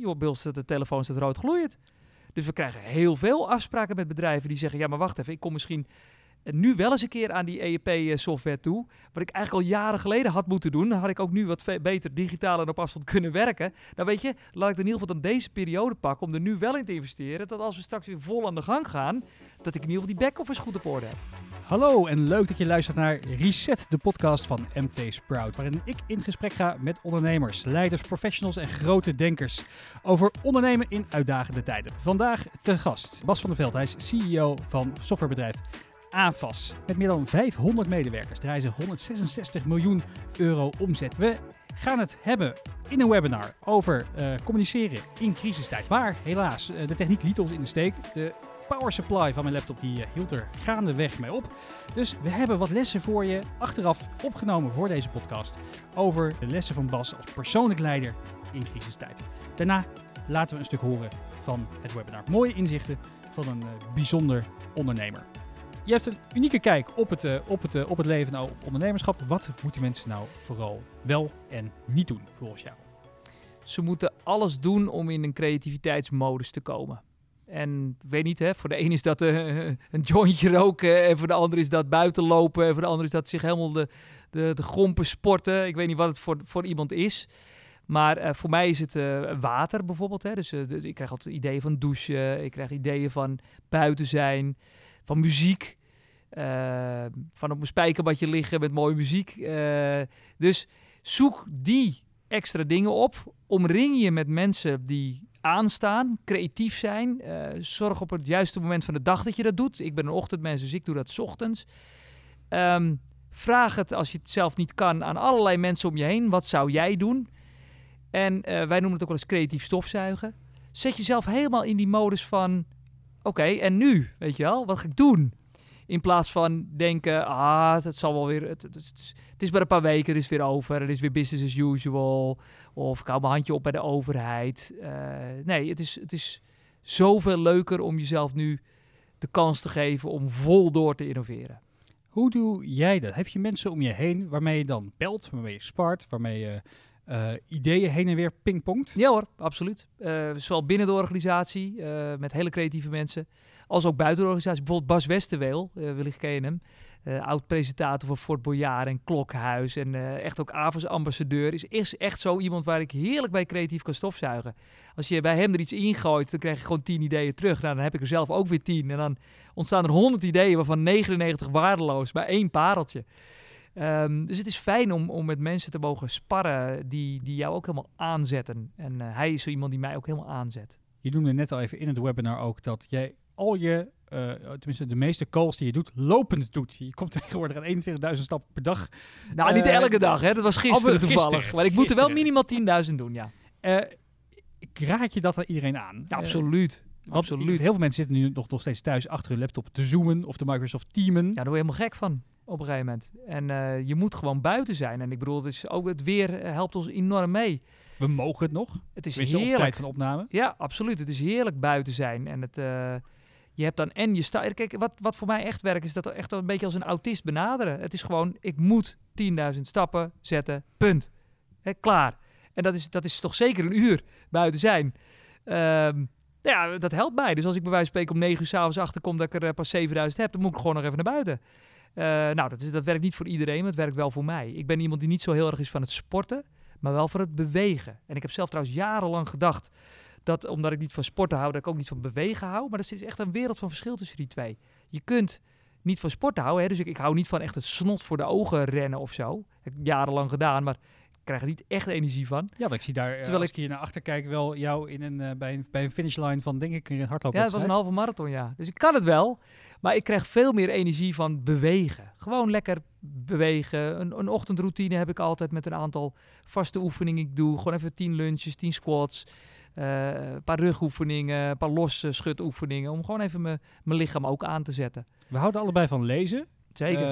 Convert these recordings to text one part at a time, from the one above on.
joh, bij ons de telefoon staat rood gloeiend. Dus we krijgen heel veel afspraken met bedrijven die zeggen, ja, maar wacht even, ik kom misschien nu wel eens een keer aan die EEP-software toe. Wat ik eigenlijk al jaren geleden had moeten doen. Dan had ik ook nu wat beter digitaal en op afstand kunnen werken. Nou weet je, laat ik in ieder geval dan deze periode pakken om er nu wel in te investeren. Dat als we straks weer vol aan de gang gaan, dat ik in ieder geval die back-office goed op orde heb. Hallo en leuk dat je luistert naar Reset, de podcast van MT Sprout. Waarin ik in gesprek ga met ondernemers, leiders, professionals en grote denkers over ondernemen in uitdagende tijden. Vandaag te gast Bas van der Veld, hij is CEO van softwarebedrijf AFAS. Met meer dan 500 medewerkers draaien ze 166 miljoen euro omzet. We gaan het hebben in een webinar over uh, communiceren in crisistijd. Maar helaas, uh, de techniek liet ons in de steek. De power supply van mijn laptop die, uh, hield er gaandeweg mee op. Dus we hebben wat lessen voor je achteraf opgenomen voor deze podcast. Over de lessen van Bas als persoonlijk leider in crisistijd. Daarna laten we een stuk horen van het webinar. Mooie inzichten van een bijzonder ondernemer. Je hebt een unieke kijk op het, uh, op het, uh, op het leven, nou, op ondernemerschap. Wat moeten mensen nou vooral wel en niet doen volgens jou? Ze moeten alles doen om in een creativiteitsmodus te komen. En weet niet, hè, voor de een is dat uh, een jointje roken en voor de ander is dat buiten lopen en voor de ander is dat zich helemaal de, de, de gompen sporten. Ik weet niet wat het voor, voor iemand is. Maar voor mij is het water bijvoorbeeld. Hè. Dus ik krijg altijd ideeën van douchen, ik krijg ideeën van buiten zijn van muziek. Uh, van op een spijkerbadje liggen met mooie muziek. Uh, dus zoek die extra dingen op. Omring je met mensen die aanstaan, creatief zijn. Uh, zorg op het juiste moment van de dag dat je dat doet. Ik ben een ochtendmens, dus ik doe dat ochtends. Um, vraag het als je het zelf niet kan aan allerlei mensen om je heen. Wat zou jij doen? En wij noemen het ook wel eens creatief stofzuigen. Zet jezelf helemaal in die modus van oké, en nu? Weet je wel, wat ga ik doen? In plaats van denken, ah, het zal wel weer, het, het, het, is maar een paar weken, het is weer over, het is weer business as usual. Of ik hou mijn handje op bij de overheid. Uh, nee, het is, het is zoveel leuker om jezelf nu de kans te geven om vol door te innoveren. Hoe doe jij dat? Heb je mensen om je heen waarmee je dan belt, waarmee je spart, waarmee je uh, ideeën heen en weer pingpongt? Ja hoor, absoluut. Uh, zowel binnen de organisatie, uh, met hele creatieve mensen, als ook buiten de organisatie. Bijvoorbeeld Bas Westerweel, wellicht ken hem. Oud-presentator voor Fort Boyard en Klokhuis en echt ook AVOS-ambassadeur. Is, is echt zo iemand waar ik heerlijk bij creatief kan stofzuigen. Als je bij hem er iets ingooit, dan krijg je gewoon tien ideeën terug. Nou, dan heb ik er zelf ook weer tien. En dan ontstaan er honderd ideeën, waarvan 99 waardeloos, maar één pareltje. Um, dus het is fijn om, om met mensen te mogen sparren die, die jou ook helemaal aanzetten. En uh, hij is zo iemand die mij ook helemaal aanzet. Je noemde net al even in het webinar ook dat jij al je, uh, tenminste de meeste calls die je doet, lopend doet. Je komt tegenwoordig aan 21.000 stappen per dag. Nou, niet uh, elke dag, hè. Dat was gisteren toevallig. Gisteren, maar ik moet er wel minimaal 10.000 doen, ja. ik raad je dat aan iedereen aan. Ja, absoluut. Absoluut. Heel veel mensen zitten nu nog, nog steeds thuis achter hun laptop te zoomen of de Microsoft Teamen. Ja, daar word je helemaal gek van op een gegeven moment. En uh, je moet gewoon buiten zijn. En ik bedoel, het, is ook het weer helpt ons enorm mee. We mogen het nog. Het is Tenminste, heerlijk. Tijd van opname. Ja, absoluut. Het is heerlijk buiten zijn. En het, uh, je hebt dan en je staat. Kijk, wat, wat voor mij echt werkt, is dat echt een beetje als een autist benaderen. Het is gewoon, ik moet 10.000 stappen zetten. Punt. Klaar. En dat is, dat is toch zeker een uur buiten zijn. Um, ja, dat helpt mij. Dus als ik bij wijze van spreken om 9 uur s'avonds achterkom dat ik er pas 7000 heb, dan moet ik gewoon nog even naar buiten. Uh, nou, dat, is, dat werkt niet voor iedereen, maar het werkt wel voor mij. Ik ben iemand die niet zo heel erg is van het sporten, maar wel van het bewegen. En ik heb zelf trouwens jarenlang gedacht dat, omdat ik niet van sporten hou, dat ik ook niet van bewegen hou. Maar er is echt een wereld van verschil tussen die twee. Je kunt niet van sporten houden, hè? dus ik, ik hou niet van echt het snot voor de ogen rennen of zo. Dat heb ik jarenlang gedaan, maar krijg er niet echt energie van. Ja, maar ik zie daar, terwijl ik hier naar achter kijk, wel jou in een, uh, bij, een, bij een finishline van, denk ik, een hardlopen. Ja, het was een halve marathon, ja. Dus ik kan het wel, maar ik krijg veel meer energie van bewegen. Gewoon lekker bewegen. Een, een ochtendroutine heb ik altijd met een aantal vaste oefeningen. Ik doe gewoon even tien lunches, tien squats. Uh, een paar rugoefeningen, een paar losse schutoefeningen. Om gewoon even mijn lichaam ook aan te zetten. We houden allebei van lezen. Zeker. Uh,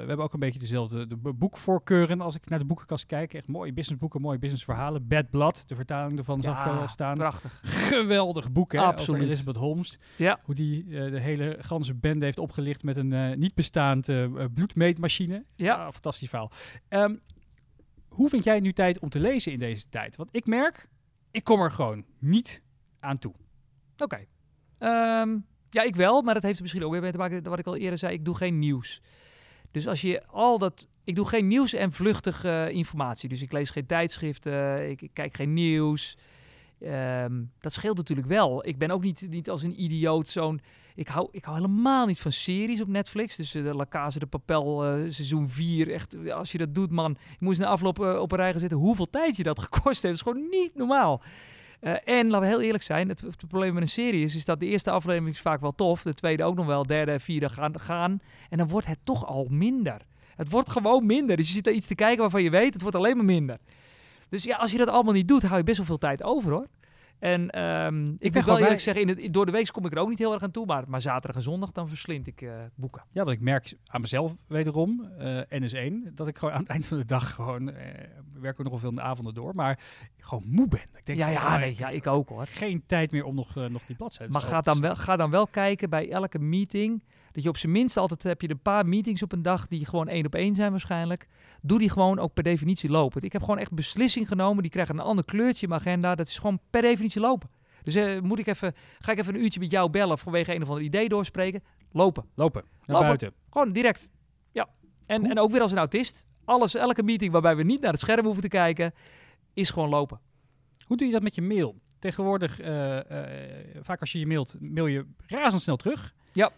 we hebben ook een beetje dezelfde de boekvoorkeuren als ik naar de boekenkast kijk. Echt mooie businessboeken, mooie businessverhalen. Bad Blood, de vertaling ervan zag ik wel staan. prachtig. Geweldig boek, hè, Absoluut. over Elizabeth Holmes. Ja. Hoe die uh, de hele ganse bende heeft opgelicht met een uh, niet bestaand bloedmeetmachine. Ja. Ah, fantastisch verhaal. Um, hoe vind jij nu tijd om te lezen in deze tijd? Want ik merk, ik kom er gewoon niet aan toe. Oké. Ehm, ja, ik wel, maar dat heeft misschien ook weer mee te maken met wat ik al eerder zei. Ik doe geen nieuws. Dus als je al dat... Ik doe geen nieuws en vluchtige eh, informatie. Dus ik lees geen tijdschriften, ik kijk geen nieuws. Ehm, dat scheelt natuurlijk wel. Ik ben ook niet, niet als een idioot zo'n... Ik hou, ik hou helemaal niet van series op Netflix. Dus uh, de La de Papel uh, seizoen 4. Echt, als je dat doet, man. Je moest na afloop uh, op een rij gaan zitten. Hoeveel tijd je dat gekost heeft. Dat is gewoon niet normaal. En laten we heel eerlijk zijn, het, probleem met een serie is, is dat de eerste aflevering is vaak wel tof, de tweede ook nog wel, derde vierde gaan, gaan. En dan wordt het toch al minder. Het wordt gewoon minder. Dus je zit er iets te kijken waarvan je weet, het wordt alleen maar minder. Dus ja, als je dat allemaal niet doet, hou je best wel veel tijd over hoor. En um, ik, moet wel eerlijk bij... zeggen, in het, door de week kom ik er ook niet heel erg aan toe. Maar, maar zaterdag en zondag dan verslind ik uh, boeken. Ja, want ik merk aan mezelf wederom, uh, NS1, dat ik gewoon aan het eind van de dag gewoon, uh, werk ook nog wel veel in de avonden door, maar gewoon moe ben. Ik denk ja, ja, nee, ja, ik ook hoor. Geen tijd meer om nog, nog die bladzijden Maar ga dan, wel, ga dan wel kijken bij elke meeting, dat je op zijn minst altijd heb je een paar meetings op een dag die gewoon één op één zijn waarschijnlijk. Doe die gewoon ook per definitie lopen. Ik heb gewoon echt beslissing genomen. Die krijgen een ander kleurtje in mijn agenda. Dat is gewoon per definitie lopen. Dus uh, moet ik even, ga ik even een uurtje met jou bellen vanwege een of ander idee doorspreken? Lopen. Lopen. Naar lopen. buiten. Gewoon direct. Ja. En, en ook weer als een autist. Alles, elke meeting waarbij we niet naar het scherm hoeven te kijken, is gewoon lopen. Hoe doe je dat met je mail? Tegenwoordig, uh, uh, vaak als je je mailt, mail je razendsnel terug. Ja.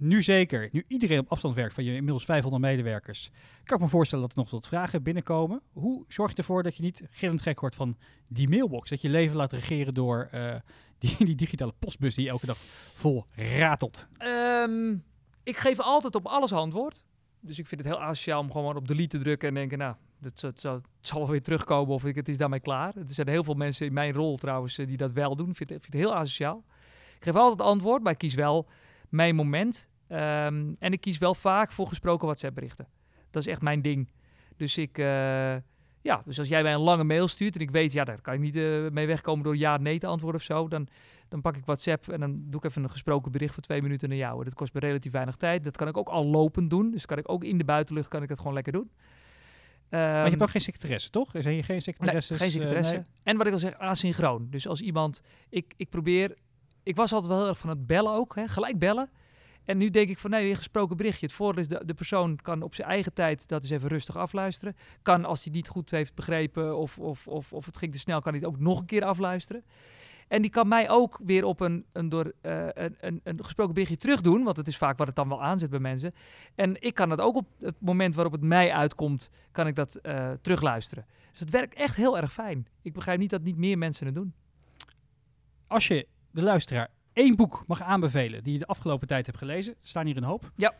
Nu zeker, nu iedereen op afstand werkt van je inmiddels 500 medewerkers, kan ik me voorstellen dat er nog wat vragen binnenkomen. Hoe zorg je ervoor dat je niet gillend gek wordt van die mailbox? Dat je leven laat regeren door uh, die, die, digitale postbus die elke dag vol ratelt? Um, ik geef altijd op alles antwoord. Dus ik vind het heel asociaal om gewoon op delete te drukken en denken, nou, dat, dat, zal wel weer terugkomen of ik, het is daarmee klaar. Er zijn heel veel mensen in mijn rol trouwens die dat wel doen. Ik vind, vind het heel asociaal. Ik geef altijd antwoord, maar ik kies wel mijn moment. Um, en ik kies wel vaak voor gesproken WhatsApp-berichten. Dat is echt mijn ding. Dus ik, uh, ja, dus als jij mij een lange mail stuurt en ik weet, ja, daar kan ik niet uh, mee wegkomen door ja, nee te antwoorden of zo, dan, dan pak ik WhatsApp en dan doe ik even een gesproken bericht voor twee minuten naar jou. Dat kost me relatief weinig tijd. Dat kan ik ook al lopend doen. Dus kan ik ook in de buitenlucht kan ik dat gewoon lekker doen. Um, maar je hebt ook geen secretaresse, toch? Zijn je geen secretaresse? Nee, geen secretaresse. Uh, nee. En wat ik al zeg, asynchroon. Dus als iemand, ik, ik probeer, ik was altijd wel heel erg van het bellen ook, hè, gelijk bellen. En nu denk ik van nee, weer gesproken berichtje. Het voordeel is de, de persoon kan op zijn eigen tijd dat eens even rustig afluisteren. Kan als hij niet goed heeft begrepen of, of, of, of het ging te snel, kan hij het ook nog een keer afluisteren. En die kan mij ook weer op een, een, door, uh, een, een, een gesproken berichtje terug doen. Want het is vaak wat het dan wel aanzet bij mensen. En ik kan dat ook op het moment waarop het mij uitkomt, kan ik dat uh, terugluisteren. Dus het werkt echt heel erg fijn. Ik begrijp niet dat niet meer mensen het doen. Als je de luisteraar één boek mag aanbevelen die je de afgelopen tijd hebt gelezen, er staan hier een hoop. Ja.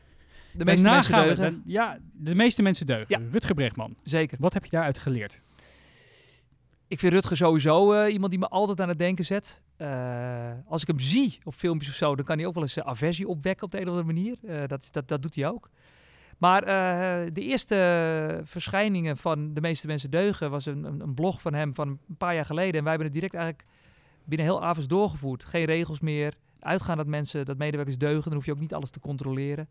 De meeste Daarna mensen deugen. dan- ja, de meeste mensen deugen. Ja. Rutger Bregman, Zeker. wat heb je daaruit geleerd? Ik vind Rutger sowieso eh, iemand die me altijd aan het denken zet. Eh, als ik hem zie op filmpjes of zo, dan kan hij ook wel eens eh, aversie opwekken op de een of andere manier. Dat, dat, dat doet hij ook. Maar de eerste verschijningen van De meeste mensen deugen was een, een, een blog van hem van een paar jaar geleden. En wij hebben het direct eigenlijk binnen heel Avens doorgevoerd. Geen regels meer. Uitgaan dat mensen, dat medewerkers deugen. Dan hoef je ook niet alles te controleren.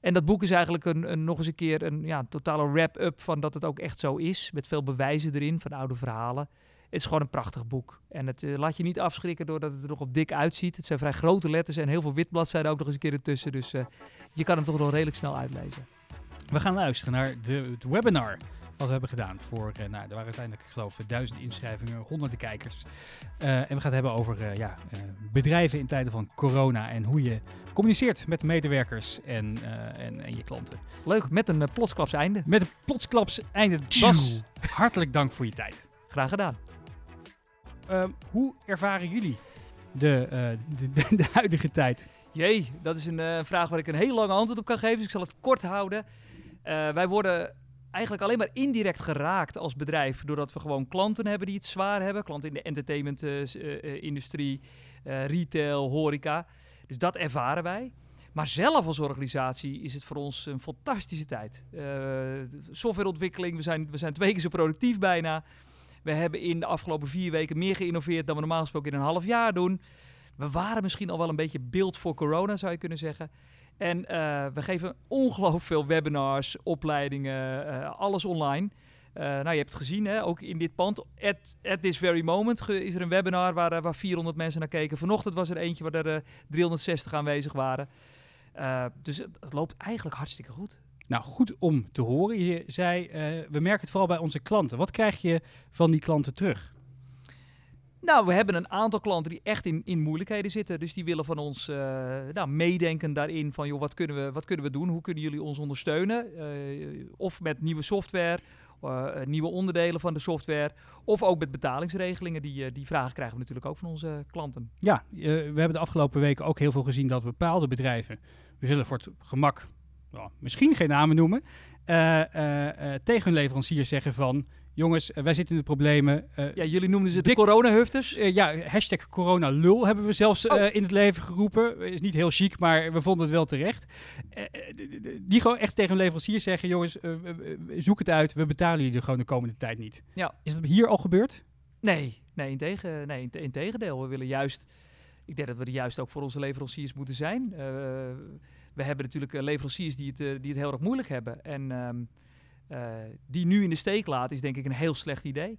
En dat boek is eigenlijk een, een, nog eens een keer een ja, totale wrap-up van dat het ook echt zo is. Met veel bewijzen erin van oude verhalen. Het is gewoon een prachtig boek. En het eh, laat je niet afschrikken doordat het er nog op dik uitziet. Het zijn vrij grote letters en heel veel wit bladzijden ook nog eens een keer ertussen. Dus eh, je kan hem toch nog redelijk snel uitlezen. We gaan luisteren naar de, het webinar wat we hebben gedaan. Voor, eh, nou, er waren uiteindelijk, ik geloof, duizend inschrijvingen, honderden kijkers. Eh, en we gaan het hebben over eh, ja, bedrijven in tijden van corona en hoe je communiceert met medewerkers en, en, en je klanten. Leuk, met een plotsklaps einde. Met een plotsklaps einde. Bas, hartelijk dank voor je tijd. Graag gedaan. Ehm, hoe ervaren jullie de, de, de, de huidige tijd? Jee, dat is een vraag waar ik een heel lang antwoord op kan geven. Dus ik zal het kort houden. Wij worden eigenlijk alleen maar indirect geraakt als bedrijf. Doordat we gewoon klanten hebben die het zwaar hebben. Klanten in de entertainment-industrie, eh, retail, horeca. Dus dat ervaren wij. Maar zelf als organisatie is het voor ons een fantastische tijd. Eh, softwareontwikkeling, we zijn, we zijn twee keer zo productief bijna. We hebben in de afgelopen vier weken meer geïnnoveerd dan we normaal gesproken in een half jaar doen. We waren misschien al wel een beetje beeld voor corona, zou je kunnen zeggen. En eh, we geven ongelooflijk veel webinars, opleidingen, eh, alles online. nou, je hebt het gezien, hè, ook in dit pand. At, at this very moment is er een webinar waar, waar 400 mensen naar keken. Vanochtend was er eentje waar er 360 aanwezig waren. dus het, het loopt eigenlijk hartstikke goed. Nou, goed om te horen. Je zei, we merken het vooral bij onze klanten. Wat krijg je van die klanten terug? Nou, we hebben een aantal klanten die echt in, in moeilijkheden zitten. Dus die willen van ons uh, nou, meedenken daarin van, joh, wat kunnen, we, wat kunnen we doen? Hoe kunnen jullie ons ondersteunen? Uh, of met nieuwe software, uh, nieuwe onderdelen van de software. Of ook met betalingsregelingen. Die, die vragen krijgen we natuurlijk ook van onze klanten. Ja, we hebben de afgelopen weken ook heel veel gezien dat bepaalde bedrijven, we zullen voor het gemak nou, misschien geen namen noemen, tegen hun leveranciers zeggen van jongens, eh, wij zitten in de problemen. Uh, ja, jullie noemden ze de coronahufters. Uh, ja, hashtag coronalul hebben we zelfs oh. in het leven geroepen. Is niet heel chic, maar we vonden het wel terecht. die gewoon echt tegen hun leverancier zeggen, jongens, zoek het uit. We betalen jullie gewoon de komende tijd niet. Ja. Is dat hier al gebeurd? Nee, nee, in, tegen, nee in, tegendeel. We willen juist, ik denk dat we er juist ook voor onze leveranciers moeten zijn. we hebben natuurlijk leveranciers die het, die het heel erg moeilijk hebben. En... Ehm, uh, die nu in de steek laat, is denk ik een heel slecht idee.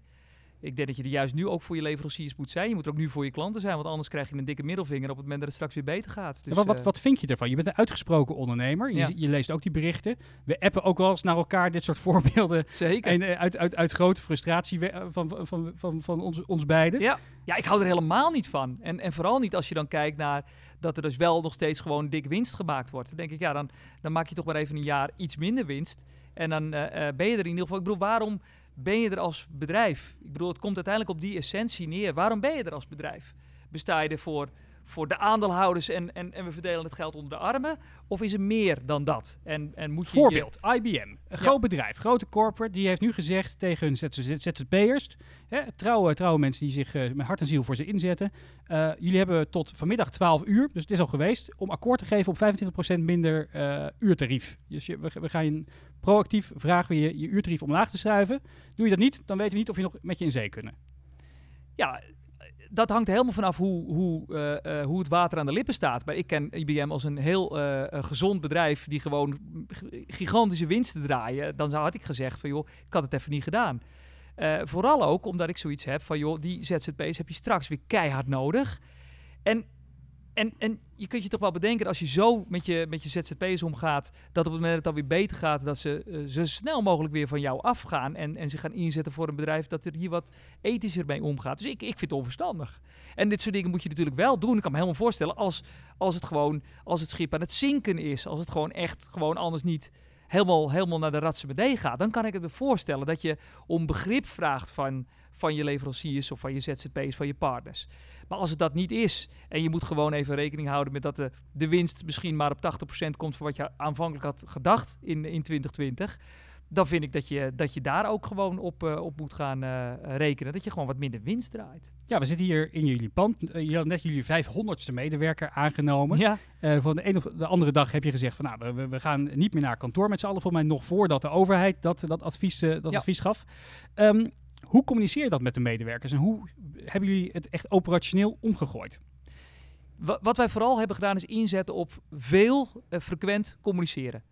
Ik denk dat je er juist nu ook voor je leveranciers moet zijn. Je moet er ook nu voor je klanten zijn, want anders krijg je een dikke middelvinger op het moment dat het straks weer beter gaat. Dus, wat, wat, eh, wat, vind je ervan? Je bent een uitgesproken ondernemer. Je, je, leest ook die berichten. We appen ook wel eens naar elkaar dit soort voorbeelden. Zeker. En uh, uit, uit, uit grote frustratie van, van, van, van, van ons, ons beiden. Ja. ja, ik hou er helemaal niet van. En, en vooral niet als je dan kijkt naar dat er dus wel nog steeds gewoon dik winst gemaakt wordt. Dan denk ik, ja, dan, dan maak je toch maar even een jaar iets minder winst. En dan uh, ben je er in ieder geval. Ik bedoel, waarom ben je er als bedrijf? Ik bedoel, het komt uiteindelijk op die essentie neer. Waarom ben je er als bedrijf? Besta je ervoor voor de aandeelhouders en, en, en we verdelen het geld onder de armen? Of is er meer dan dat? En, en moet je Voorbeeld, IBM. Een groot bedrijf, grote corporate, die heeft nu gezegd tegen hun ZZP'ers, trouwe, trouwe mensen die zich uh, met hart en ziel voor ze inzetten, uh, jullie hebben tot vanmiddag 12 uur, dus het is al geweest, om akkoord te geven op 25% minder uh, uurtarief. Dus je, we, we gaan je proactief vragen we je je uurtarief omlaag te schuiven. Doe je dat niet, dan weten we niet of je nog met je in zee kunnen. Ja, dat hangt helemaal vanaf hoe, hoe, uh, uh, hoe het water aan de lippen staat. Maar ik ken IBM als een heel uh, gezond bedrijf die gewoon gigantische winsten draaien. Dan zou had ik gezegd van joh, ik had het even niet gedaan. vooral ook omdat ik zoiets heb van joh, die ZZP's heb je straks weer keihard nodig. En en, en je kunt je toch wel bedenken, als je zo met je, met je ZZP'ers omgaat, dat op het moment dat het dan weer beter gaat, dat ze uh, zo snel mogelijk weer van jou afgaan en, en zich gaan inzetten voor een bedrijf dat er hier wat ethischer mee omgaat. Dus ik, ik vind het onverstandig. En dit soort dingen moet je natuurlijk wel doen. Ik kan me helemaal voorstellen als, als het gewoon, als het schip aan het zinken is, als het gewoon echt gewoon anders niet helemaal, helemaal naar de ratse gaat, dan kan ik het me voorstellen dat je om begrip vraagt van, van je leveranciers of van je ZZP's, van je partners. Maar als het dat niet is en je moet gewoon even rekening houden met dat de, de winst misschien maar op 80% komt van wat je aanvankelijk had gedacht in, in 2020 dan vind ik dat je, dat je daar ook gewoon op, uh, op moet gaan uh, rekenen. Dat je gewoon wat minder winst draait. Ja, we zitten hier in jullie pand. Uh, je had net jullie 500ste medewerker aangenomen. Ja. van de een of de andere dag heb je gezegd van nou, we, we gaan niet meer naar kantoor met z'n allen. Voor mij nog voordat de overheid dat, dat, advies, dat advies gaf. Um, hoe communiceer je dat met de medewerkers en hoe hebben jullie het echt operationeel omgegooid? Wat wij vooral hebben gedaan is inzetten op veel uh, frequent communiceren.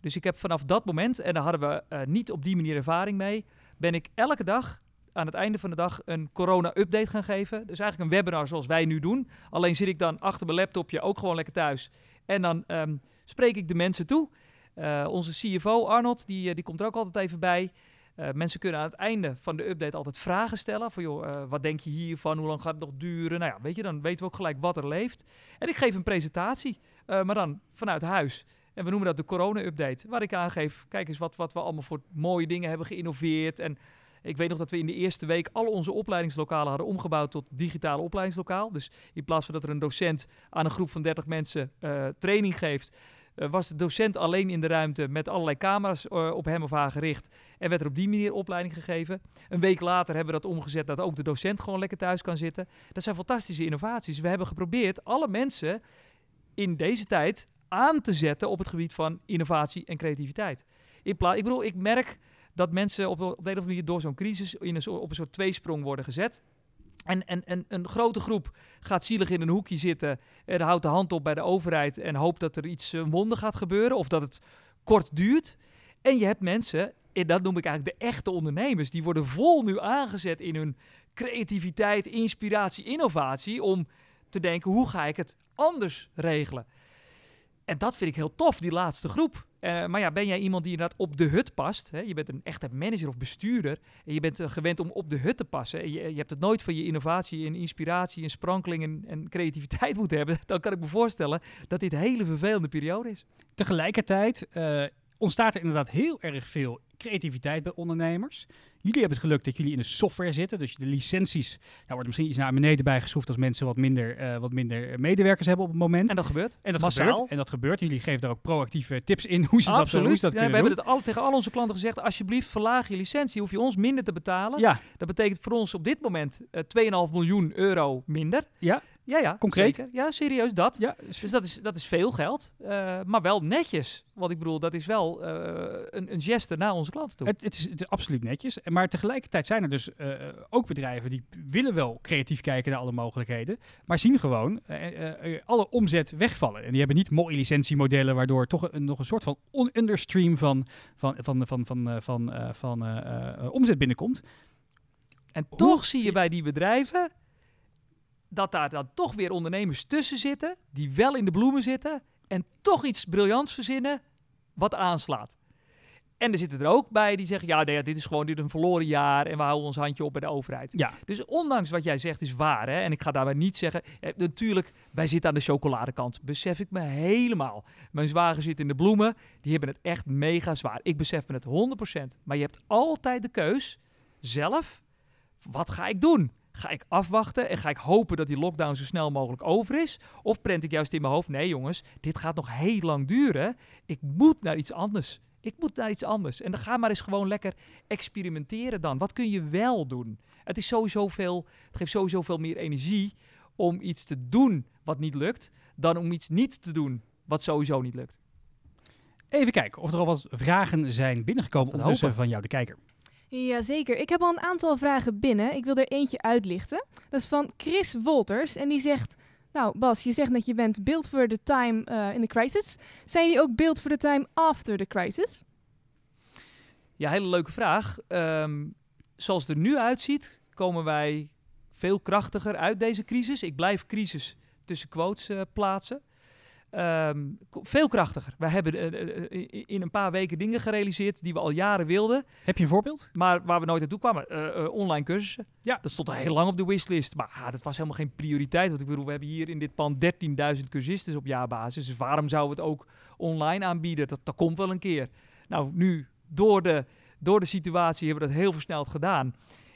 Dus ik heb vanaf dat moment, en daar hadden we uh, niet op die manier ervaring mee, ben ik elke dag aan het einde van de dag een corona-update gaan geven. Dus eigenlijk een webinar zoals wij nu doen. Alleen zit ik dan achter mijn laptopje ook gewoon lekker thuis. En dan um, spreek ik de mensen toe. Uh, onze CFO Arnold, die, die komt er ook altijd even bij. Uh, mensen kunnen aan het einde van de update altijd vragen stellen. Van joh, uh, wat denk je hiervan? Hoe lang gaat het nog duren? Nou ja, weet je, dan weten we ook gelijk wat er leeft. En ik geef een presentatie, uh, maar dan vanuit huis. En we noemen dat de corona-update. Waar ik aangeef, kijk eens wat, wat we allemaal voor mooie dingen hebben geïnnoveerd. En ik weet nog dat we in de eerste week al onze opleidingslokalen hadden omgebouwd tot digitale opleidingslokaal. Dus in plaats van dat er een docent aan een groep van 30 mensen training geeft, was de docent alleen in de ruimte met allerlei camera's uh, op hem of haar gericht. En werd er op die manier opleiding gegeven. Een week later hebben we dat omgezet dat ook de docent gewoon lekker thuis kan zitten. Dat zijn fantastische innovaties. We hebben geprobeerd alle mensen in deze tijd aan te zetten op het gebied van innovatie en creativiteit. In ik bedoel, ik merk dat mensen op, op de een of andere manier door zo'n crisis in een, op een soort tweesprong worden gezet. En, en, en een grote groep gaat zielig in een hoekje zitten en houdt de hand op bij de overheid en hoopt dat er iets een wonder gaat gebeuren of dat het kort duurt. En je hebt mensen en dat noem ik eigenlijk de echte ondernemers. Die worden vol nu aangezet in hun creativiteit, inspiratie, innovatie. Om te denken, hoe ga ik het anders regelen? En dat vind ik heel tof, die laatste groep. Uh, maar ja, ben jij iemand die inderdaad op de hut past? Hè? Je bent een echte manager of bestuurder. En je bent uh, gewend om op de hut te passen. En je, hebt het nooit van je innovatie en inspiratie en sprankeling en, en, creativiteit moeten hebben. Dan kan ik me voorstellen dat dit een hele vervelende periode is. Tegelijkertijd uh, ontstaat er inderdaad heel erg veel creativiteit bij ondernemers. Jullie hebben het geluk dat jullie in de software zitten. Dus de licenties, daar wordt misschien iets naar beneden bijgeschroefd als mensen wat minder, uh, wat minder medewerkers hebben op het moment. En dat gebeurt. En dat gebeurt. En dat gebeurt. Jullie geven daar ook proactieve tips in hoe ze dat, hoe ze dat ja, kunnen We hebben het al, tegen al onze klanten gezegd, alsjeblieft verlaag je licentie. Hoef je ons minder te betalen. Ja. Dat betekent voor ons op dit moment uh, 2,5 miljoen euro minder. Ja. Ja, ja. Concreet? Zeker. Ja, serieus, dat. Ja. Dus dat is, dat is veel geld, uh, maar wel netjes. Want ik bedoel, dat is wel uh, een, een geste naar onze klanten toe. Het, het, is, het, is, absoluut netjes. Maar tegelijkertijd zijn er dus uh, ook bedrijven die willen wel creatief kijken naar alle mogelijkheden. Maar zien gewoon alle omzet wegvallen. En die hebben niet mooie licentiemodellen, waardoor toch een, nog een soort van understream van, van, van, van, van, van, van omzet binnenkomt. En Hoe? toch zie je bij die bedrijven dat daar dan toch weer ondernemers tussen zitten, die wel in de bloemen zitten en toch iets briljants verzinnen wat aanslaat. En er zitten er ook bij die zeggen, ja, nee, dit is gewoon dit een verloren jaar en we houden ons handje op bij de overheid. Ja. Dus ondanks wat jij zegt is waar, hè, en ik ga daarbij niet zeggen, eh, natuurlijk, wij zitten aan de chocoladekant, besef ik me helemaal. Mijn zwager zit in de bloemen, die hebben het echt mega zwaar. Ik besef me het 100%. Maar je hebt altijd de keus, zelf, wat ga ik doen? Ga ik afwachten en ga ik hopen dat die lockdown zo snel mogelijk over is? Of prent ik juist in mijn hoofd, nee jongens, dit gaat nog heel lang duren. Ik moet naar iets anders. Ik moet naar iets anders. En dan ga maar eens gewoon lekker experimenteren dan. Wat kun je wel doen? Het, is sowieso veel, het geeft sowieso veel meer energie om iets te doen wat niet lukt, dan om iets niet te doen wat sowieso niet lukt. Even kijken of er al wat vragen zijn binnengekomen ondertussen van jou, de kijker. Jazeker. Ik heb al een aantal vragen binnen. Ik wil er eentje uitlichten. Dat is van Chris Wolters. En die zegt... Nou, Bas, je zegt dat je bent build for the time in the crisis. Zijn jullie ook build for the time after the crisis? Ja, hele leuke vraag. Um, zoals het er nu uitziet, komen wij veel krachtiger uit deze crisis. Ik blijf crisis tussen quotes uh, plaatsen. Um, veel krachtiger. We hebben uh, uh, in een paar weken dingen gerealiseerd die we al jaren wilden. Heb je een voorbeeld? Maar waar we nooit naartoe kwamen. Uh, online cursussen. Ja. Dat stond al heel lang op de wishlist. Maar ah, dat was helemaal geen prioriteit. Want ik bedoel, we hebben hier in dit pand 13.000 cursisten op jaarbasis. Dus waarom zouden we het ook online aanbieden? Dat, dat komt wel een keer. Nou, nu door de, door de situatie hebben we dat heel versneld gedaan.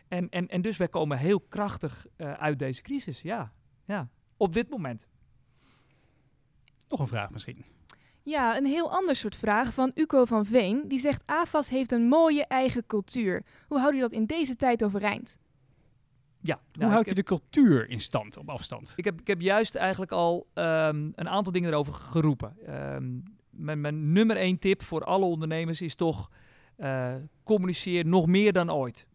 En, en, en dus wij komen heel krachtig uit deze crisis. Ja, ja, op dit moment. Nog een vraag misschien. Ja, een heel ander soort vraag van Uco van Veen. Die zegt: AFAS heeft een mooie eigen cultuur. Hoe houd je dat in deze tijd overeind? Ja, Hoe nou, houd je de cultuur in stand op afstand? Ik heb, ik heb juist eigenlijk al um, een aantal dingen erover geroepen. Um, mijn, mijn, nummer één tip voor alle ondernemers is toch: uh, communiceer nog meer dan ooit.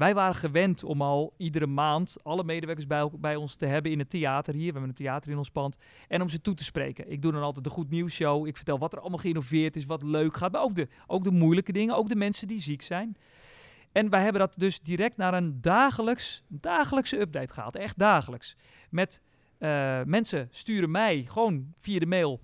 Wij waren gewend om al iedere maand alle medewerkers bij, bij, ons te hebben in het theater hier. We hebben een theater in ons pand. En om ze toe te spreken. Ik doe dan altijd de Goed Nieuws Show. Ik vertel wat er allemaal geïnnoveerd is, wat leuk gaat. Maar ook de, ook de moeilijke dingen, ook de mensen die ziek zijn. En wij hebben dat dus direct naar een dagelijks, dagelijkse update gehaald. Echt dagelijks. Met uh, mensen sturen mij gewoon via de mail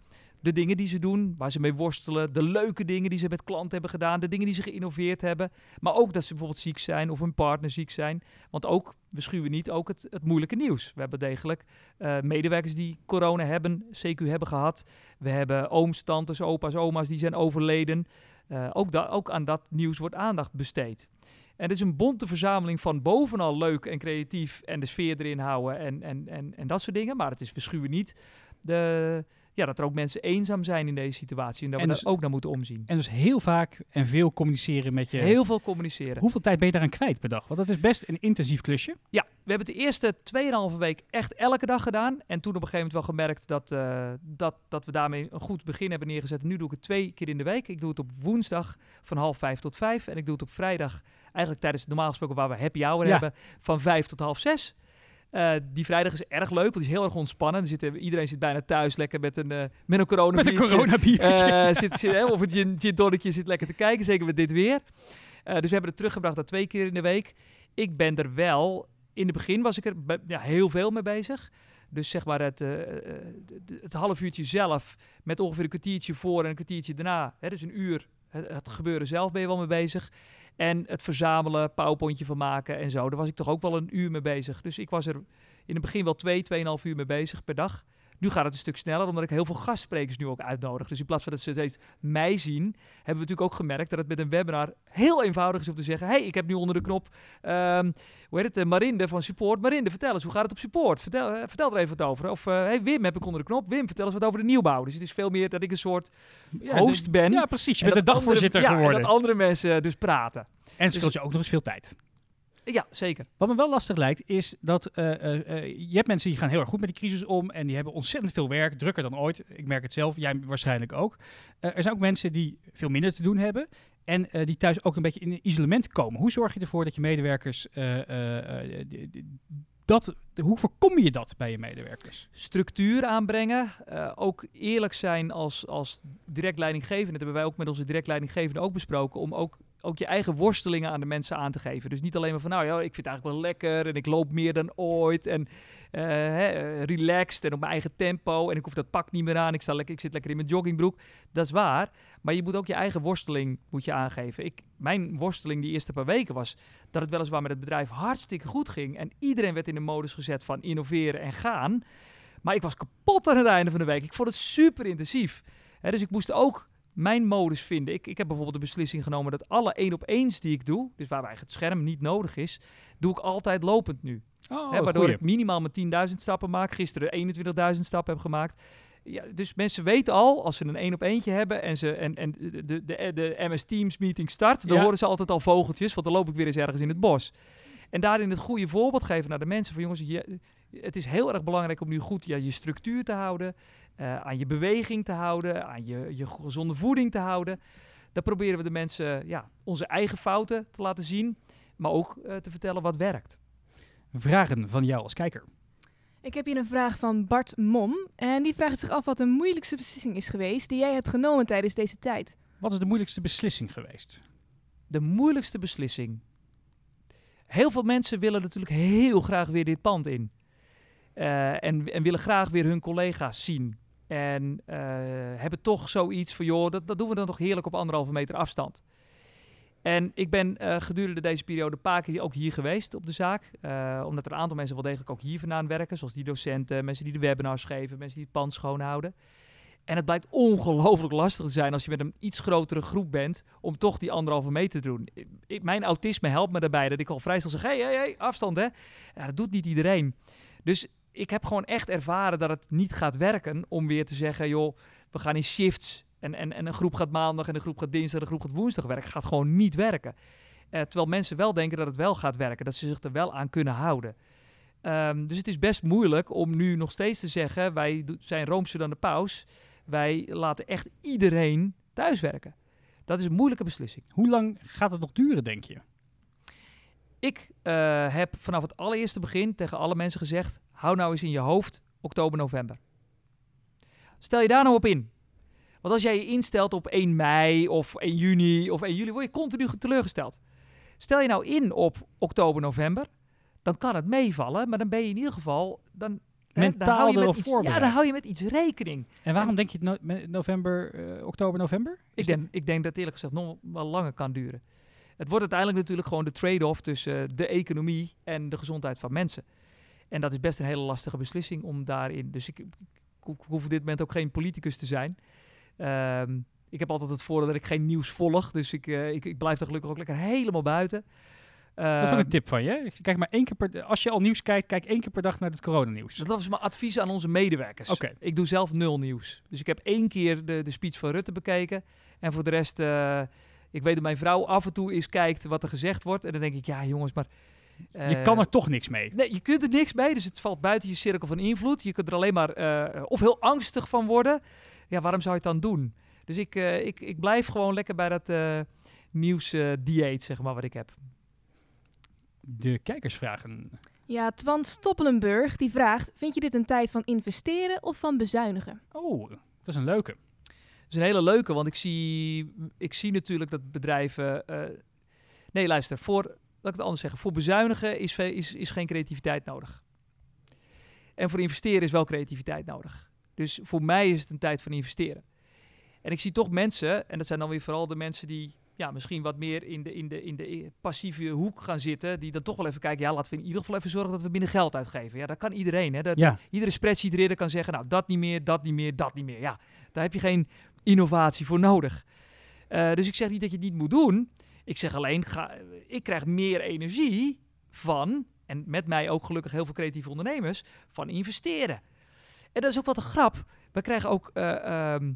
de dingen die ze doen, waar ze mee worstelen, de leuke dingen die ze met klanten hebben gedaan, de dingen die ze geïnnoveerd hebben, maar ook dat ze bijvoorbeeld ziek zijn of hun partner ziek zijn. Want ook, we schuwen niet, ook het, het moeilijke nieuws. We hebben degelijk uh, medewerkers die corona hebben, CQ hebben gehad. We hebben ooms, tantes, opa's, oma's die zijn overleden. Uh, ook, da ook aan dat nieuws wordt aandacht besteed. En het is een bonte verzameling van bovenal leuk en creatief en de sfeer erin houden en, en, en, en dat soort dingen. Maar het is verschuwen niet de, ja, dat er ook mensen eenzaam zijn in deze situatie. En dat en we dus, daar ook naar moeten omzien. En dus heel vaak en veel communiceren met je. Heel veel communiceren. Hoeveel tijd ben je daaraan kwijt per dag? Want dat is best een intensief klusje. Ja, we hebben het de eerste 2,5 week echt elke dag gedaan. En toen op een gegeven moment wel gemerkt dat, uh, dat, dat we daarmee een goed begin hebben neergezet. Nu doe ik het twee keer in de week. Ik doe het op woensdag van half vijf tot vijf. En ik doe het op vrijdag, eigenlijk tijdens normaal gesproken waar we happy hour ja. hebben, van vijf tot half zes. Eh, die vrijdag is erg leuk, want die is heel erg ontspannen. Er zitten, iedereen zit bijna thuis lekker met een, uh, met een corona Met een coronabiertje. Uh, zit, zit, of een gin, gin zit lekker te kijken, zeker met dit weer. dus we hebben het teruggebracht naar twee keer in de week. Ik ben er wel, in het begin was ik er ja, heel veel mee bezig. Dus zeg maar het, het half uurtje zelf met ongeveer een kwartiertje voor en een kwartiertje daarna. Hè, dus een uur het, het gebeuren zelf ben je wel mee bezig. En het verzamelen, powerpointje van maken en zo. Daar was ik toch ook wel een uur mee bezig. Dus ik was er in het begin wel twee, tweeënhalf uur mee bezig per dag. Nu gaat het een stuk sneller, omdat ik heel veel gastsprekers nu ook uitnodig. Dus in plaats van dat ze steeds mij zien, hebben we natuurlijk ook gemerkt dat het met een webinar heel eenvoudig is om te zeggen: hey, ik heb nu onder de knop, um, hoe heet het, uh, Marinde van Support. Marinde, vertel eens, hoe gaat het op Support? Vertel, uh, vertel er even wat over. Of uh, hey, Wim heb ik onder de knop. Wim, vertel eens wat over de nieuwbouw. Dus het is veel meer dat ik een soort ja, host ben. Ja, precies. Je bent de dagvoorzitter andere, geworden. Ja, en dat andere mensen dus praten. En het scheelt dus, je ook nog eens veel tijd. Ja, zeker. Wat me wel lastig lijkt, is dat uh, uh, je hebt mensen die gaan heel erg goed met die crisis om en die hebben ontzettend veel werk, drukker dan ooit. Ik merk het zelf, jij waarschijnlijk ook. Uh, er zijn ook mensen die veel minder te doen hebben en die thuis ook een beetje in isolement komen. Hoe zorg je ervoor dat je medewerkers dat, hoe voorkom je dat bij je medewerkers? Structuur aanbrengen. Uh, ook eerlijk zijn als, als direct leidinggevende. Dat hebben wij ook met onze direct leidinggevende ook besproken. Om ook, ook je eigen worstelingen aan de mensen aan te geven. Dus niet alleen maar van nou ja, ik vind het eigenlijk wel lekker. En ik loop meer dan ooit. En uh, hè, relaxed en op mijn eigen tempo. En ik hoef dat pak niet meer aan. Ik, sta lekker, ik zit lekker in mijn joggingbroek. Dat is waar. Maar je moet ook je eigen worsteling moet je aangeven. Ik, mijn worsteling die eerste paar weken was dat het weliswaar met het bedrijf hartstikke goed ging. En iedereen werd in de modus gezet van innoveren en gaan. Maar ik was kapot aan het einde van de week. Ik vond het super intensief. Dus ik moest ook mijn modus vinden. Ik, ik heb bijvoorbeeld de beslissing genomen dat alle één op eens die ik doe, dus waarbij het scherm niet nodig is, doe ik altijd lopend nu. Oh, waardoor goeie. ik minimaal mijn 10.000 stappen maak. Gisteren 21.000 stappen heb gemaakt. Ja, dus mensen weten al, als ze een één op eentje hebben en, ze, en, en de, de, de, de MS Teams meeting start, dan Ja. horen ze altijd al vogeltjes, want dan loop ik weer eens ergens in het bos. En daarin het goede voorbeeld geven naar de mensen van jongens, je, het is heel erg belangrijk om nu goed ja, je structuur te houden, eh, aan je beweging te houden, aan je, je gezonde voeding te houden. Daar proberen we de mensen ja, onze eigen fouten te laten zien, maar ook eh, te vertellen wat werkt. Vragen van jou als kijker. Ik heb hier een vraag van Bart Mom. En die vraagt zich af wat de moeilijkste beslissing is geweest die jij hebt genomen tijdens deze tijd. Wat is de moeilijkste beslissing geweest? De moeilijkste beslissing. Heel veel mensen willen natuurlijk heel graag weer dit pand in. Eh, en, en willen graag weer hun collega's zien. En eh, hebben toch zoiets van, joh, dat, dat doen we dan toch heerlijk op anderhalve meter afstand. En ik ben eh, gedurende deze periode een paar keer ook hier geweest op de zaak. eh, omdat er een aantal mensen wel degelijk ook hier vandaan werken. Zoals die docenten, mensen die de webinars geven, mensen die het pand schoonhouden. En het blijkt ongelooflijk lastig te zijn als je met een iets grotere groep bent, om toch die anderhalve meter te doen. Mijn autisme helpt me daarbij dat ik al vrij snel zeg, hey, hey, hey, afstand hè. Ja, dat doet niet iedereen. Dus ik heb gewoon echt ervaren dat het niet gaat werken om weer te zeggen, joh, we gaan in shifts. En, en, en een groep gaat maandag en een groep gaat dinsdag en een groep gaat woensdag werken. gaat gewoon niet werken. Eh, terwijl mensen wel denken dat het wel gaat werken, dat ze zich er wel aan kunnen houden. Ehm, dus het is best moeilijk om nu nog steeds te zeggen, wij zijn roomser dan de paus. Wij laten echt iedereen thuiswerken. Dat is een moeilijke beslissing. Hoe lang gaat het nog duren, denk je? Ik eh, heb vanaf het allereerste begin tegen alle mensen gezegd: hou nou eens in je hoofd oktober, november. Stel je daar nou op in. Want als jij je instelt op 1 mei of 1 juni of 1 juli, word je continu teleurgesteld. Stel je nou in op oktober, november, dan kan het meevallen, maar dan ben je in ieder geval dan, Mentaal erop Ja, dan hou je met iets rekening. En waarom denk je het no- november, eh, oktober, november? Ik denk, ik denk dat eerlijk gezegd nog wel langer kan duren. Het wordt uiteindelijk natuurlijk gewoon de trade-off tussen eh, de economie en de gezondheid van mensen. En dat is best een hele lastige beslissing om daarin. Dus ik, ik, ik hoef op dit moment ook geen politicus te zijn. Ehm, ik heb altijd het voordeel dat ik geen nieuws volg. Dus ik, eh, ik, ik blijf er gelukkig ook lekker helemaal buiten. Dat is ook Ehm, een tip van je. Kijk maar één keer per, als je al nieuws kijkt, kijk één keer per dag naar het coronanieuws. Dat was mijn advies aan onze medewerkers. Oké. Ik doe zelf nul nieuws. Dus ik heb één keer de, de speech van Rutte bekeken. En voor de rest, eh, ik weet dat mijn vrouw af en toe eens kijkt wat er gezegd wordt. En dan denk ik, ja jongens, maar... je eh, kan er toch niks mee. Nee, je kunt er niks mee. Dus het valt buiten je cirkel van invloed. Je kunt er alleen maar eh, of heel angstig van worden. Ja, waarom zou je het dan doen? Dus ik, eh, ik, ik blijf gewoon lekker bij dat eh nieuws eh, dieet, zeg maar, wat ik heb. De kijkersvragen. Ja, Twan Stoppelenburg die vraagt: Vind je dit een tijd van investeren of van bezuinigen? Oh, dat is een leuke. Dat is een hele leuke, want ik zie, ik zie natuurlijk dat bedrijven... eh, nee, luister, voor, laat ik het anders zeggen. Voor bezuinigen is, is, is geen creativiteit nodig. En voor investeren is wel creativiteit nodig. Dus voor mij is het een tijd van investeren. En ik zie toch mensen, en dat zijn dan weer vooral de mensen die ja, misschien wat meer in de, in, de, in de passieve hoek gaan zitten, die dan toch wel even kijken, ja, laten we in ieder geval even zorgen dat we minder geld uitgeven. Ja, dat kan iedereen. Hè? Dat, Ja, Iedere spreadsheet reader kan zeggen, nou, dat niet meer, dat niet meer, dat niet meer. Ja, daar heb je geen innovatie voor nodig. Eh, dus ik zeg niet dat je het niet moet doen. Ik zeg alleen, ga, ik krijg meer energie van, en met mij ook gelukkig heel veel creatieve ondernemers, van investeren. En dat is ook wat een grap. We krijgen ook, eh, ehm,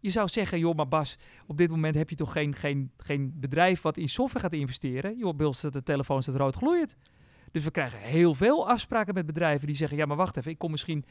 je zou zeggen, joh, maar Bas, op dit moment heb je toch geen, geen, geen bedrijf wat in software gaat investeren? Joh, bij ons de telefoon staat rood gloeiend. Dus we krijgen heel veel afspraken met bedrijven die zeggen, ja, maar wacht even, ik kom misschien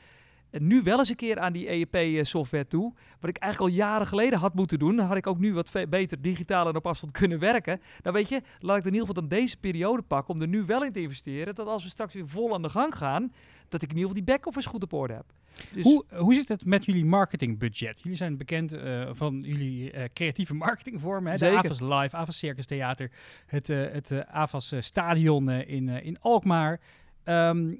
eh, nu wel eens een keer aan die EEP-software toe. Wat ik eigenlijk al jaren geleden had moeten doen. Dan had ik ook nu wat beter digitaal en op afstand kunnen werken. Nou weet je, laat ik in ieder geval dan deze periode pakken om er nu wel in te investeren. Dat als we straks weer vol aan de gang gaan, dat ik in ieder geval die back-office goed op orde heb. Dus Hoe, hoe zit het met jullie marketingbudget? Jullie zijn bekend eh, van jullie eh, creatieve marketingvormen. Hè? De. AVAS Live, AVAS Circus Theater, het, eh, het eh, AVAS eh, Stadion eh, in, eh, in Alkmaar. Ehm,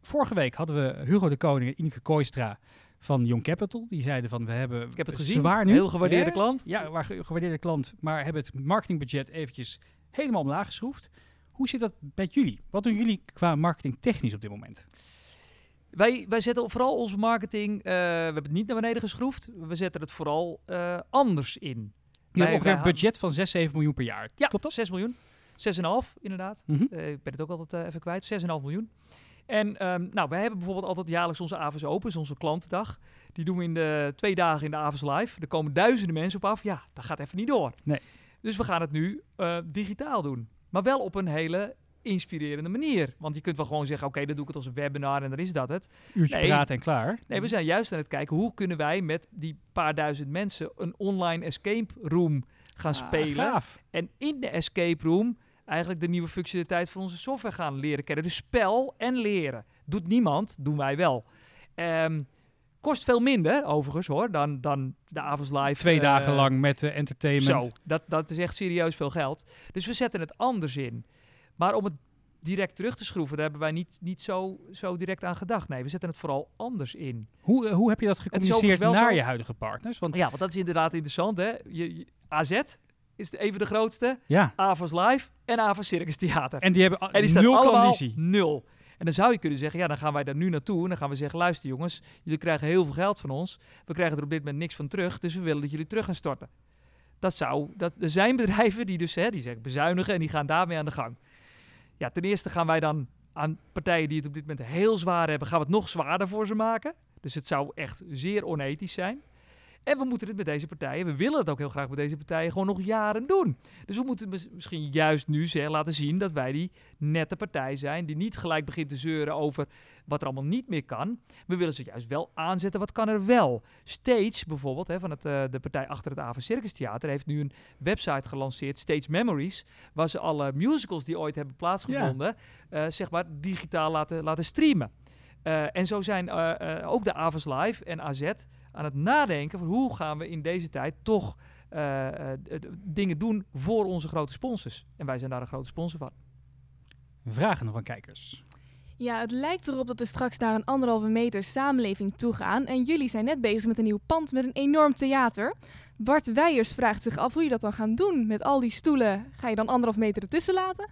vorige week hadden we Hugo de Koning en Ineke Kooistra van Young Capital. Die zeiden van we hebben ik heb het gezien. zwaar nu. Heel gewaardeerde hè? klant. Ja, waar ge- gewaardeerde klant. Maar hebben het marketingbudget eventjes helemaal omlaag geschroefd. Hoe zit dat met jullie? Wat doen jullie qua marketing technisch op dit moment? Wij, wij zetten vooral onze marketing, eh, we hebben het niet naar beneden geschroefd. We zetten het vooral eh, anders in. Je hebt ongeveer een budget van 6, 7 miljoen per jaar. Ja, Klopt dat? 6 miljoen. 6,5 inderdaad. Eh, ik ben het ook altijd even kwijt. 6,5 miljoen. En ehm, nou, wij hebben bijvoorbeeld altijd jaarlijks onze Avers Open, onze klantendag. Die doen we in de twee dagen in de Avers Live. Er komen duizenden mensen op af. Ja, dat gaat even niet door. Nee. Dus we gaan het nu eh, digitaal doen. Maar wel op een hele inspirerende manier. Want je kunt wel gewoon zeggen, oké, dan doe ik het als een webinar en dan is dat het. Uurtje Nee. praten en klaar. Nee, we zijn juist aan het kijken hoe kunnen wij met die paar duizend mensen een online escape room gaan Ah, spelen. gaaf. En in de escape room eigenlijk de nieuwe functionaliteit van onze software gaan leren kennen. Dus spel en leren. Doet niemand, doen wij wel. Ehm, kost veel minder, overigens hoor, dan, dan de avonds live. Twee eh, dagen lang met eh, entertainment. Zo, dat, dat is echt serieus veel geld. Dus we zetten het anders in. Maar om het direct terug te schroeven, daar hebben wij niet, niet zo, zo direct aan gedacht. Nee, we zetten het vooral anders in. Hoe, eh, hoe heb je dat gecommuniceerd naar zo- je huidige partners? Want Ja, want dat is inderdaad interessant. Hè? Je, je- AZ is de, een van de grootste. ja, Avas Live en Avas Circus Theater. en die hebben En die nul klandizie. nul. En dan zou je kunnen zeggen, ja, dan gaan wij daar nu naartoe. En dan gaan we zeggen, luister jongens, jullie krijgen heel veel geld van ons. We krijgen er op dit moment niks van terug. Dus we willen dat jullie terug gaan storten. Dat zou, dat, er zijn bedrijven die dus, hè, die zeggen bezuinigen en die gaan daarmee aan de gang. Ja, ten eerste gaan wij dan aan partijen die het op dit moment heel zwaar hebben, gaan we het nog zwaarder voor ze maken. Dus het zou echt zeer onethisch zijn. En we moeten het met deze partijen, we willen het ook heel graag met deze partijen, gewoon nog jaren doen. Dus we moeten mis- misschien juist nu zeg, laten zien dat wij die nette partij zijn, die niet gelijk begint te zeuren over wat er allemaal niet meer kan. We willen ze juist wel aanzetten, wat kan er wel. Stage bijvoorbeeld, hè, van het, eh, de partij achter het Ava Circus Theater, heeft nu een website gelanceerd, Stage Memories, waar ze alle musicals die ooit hebben plaatsgevonden, eh, zeg maar digitaal laten, laten streamen. Eh, en zo zijn ook de Avas Live en AZ aan het nadenken van hoe gaan we in deze tijd toch eh, eh, dingen doen voor onze grote sponsors. En wij zijn daar een grote sponsor van. Vragen van kijkers. Ja, het lijkt erop dat we straks naar een anderhalve meter samenleving toe gaan. En jullie zijn net bezig met een nieuw pand met een enorm theater. Bart Weijers vraagt zich af hoe je dat dan gaat doen. Met al die stoelen ga je dan anderhalf meter ertussen laten?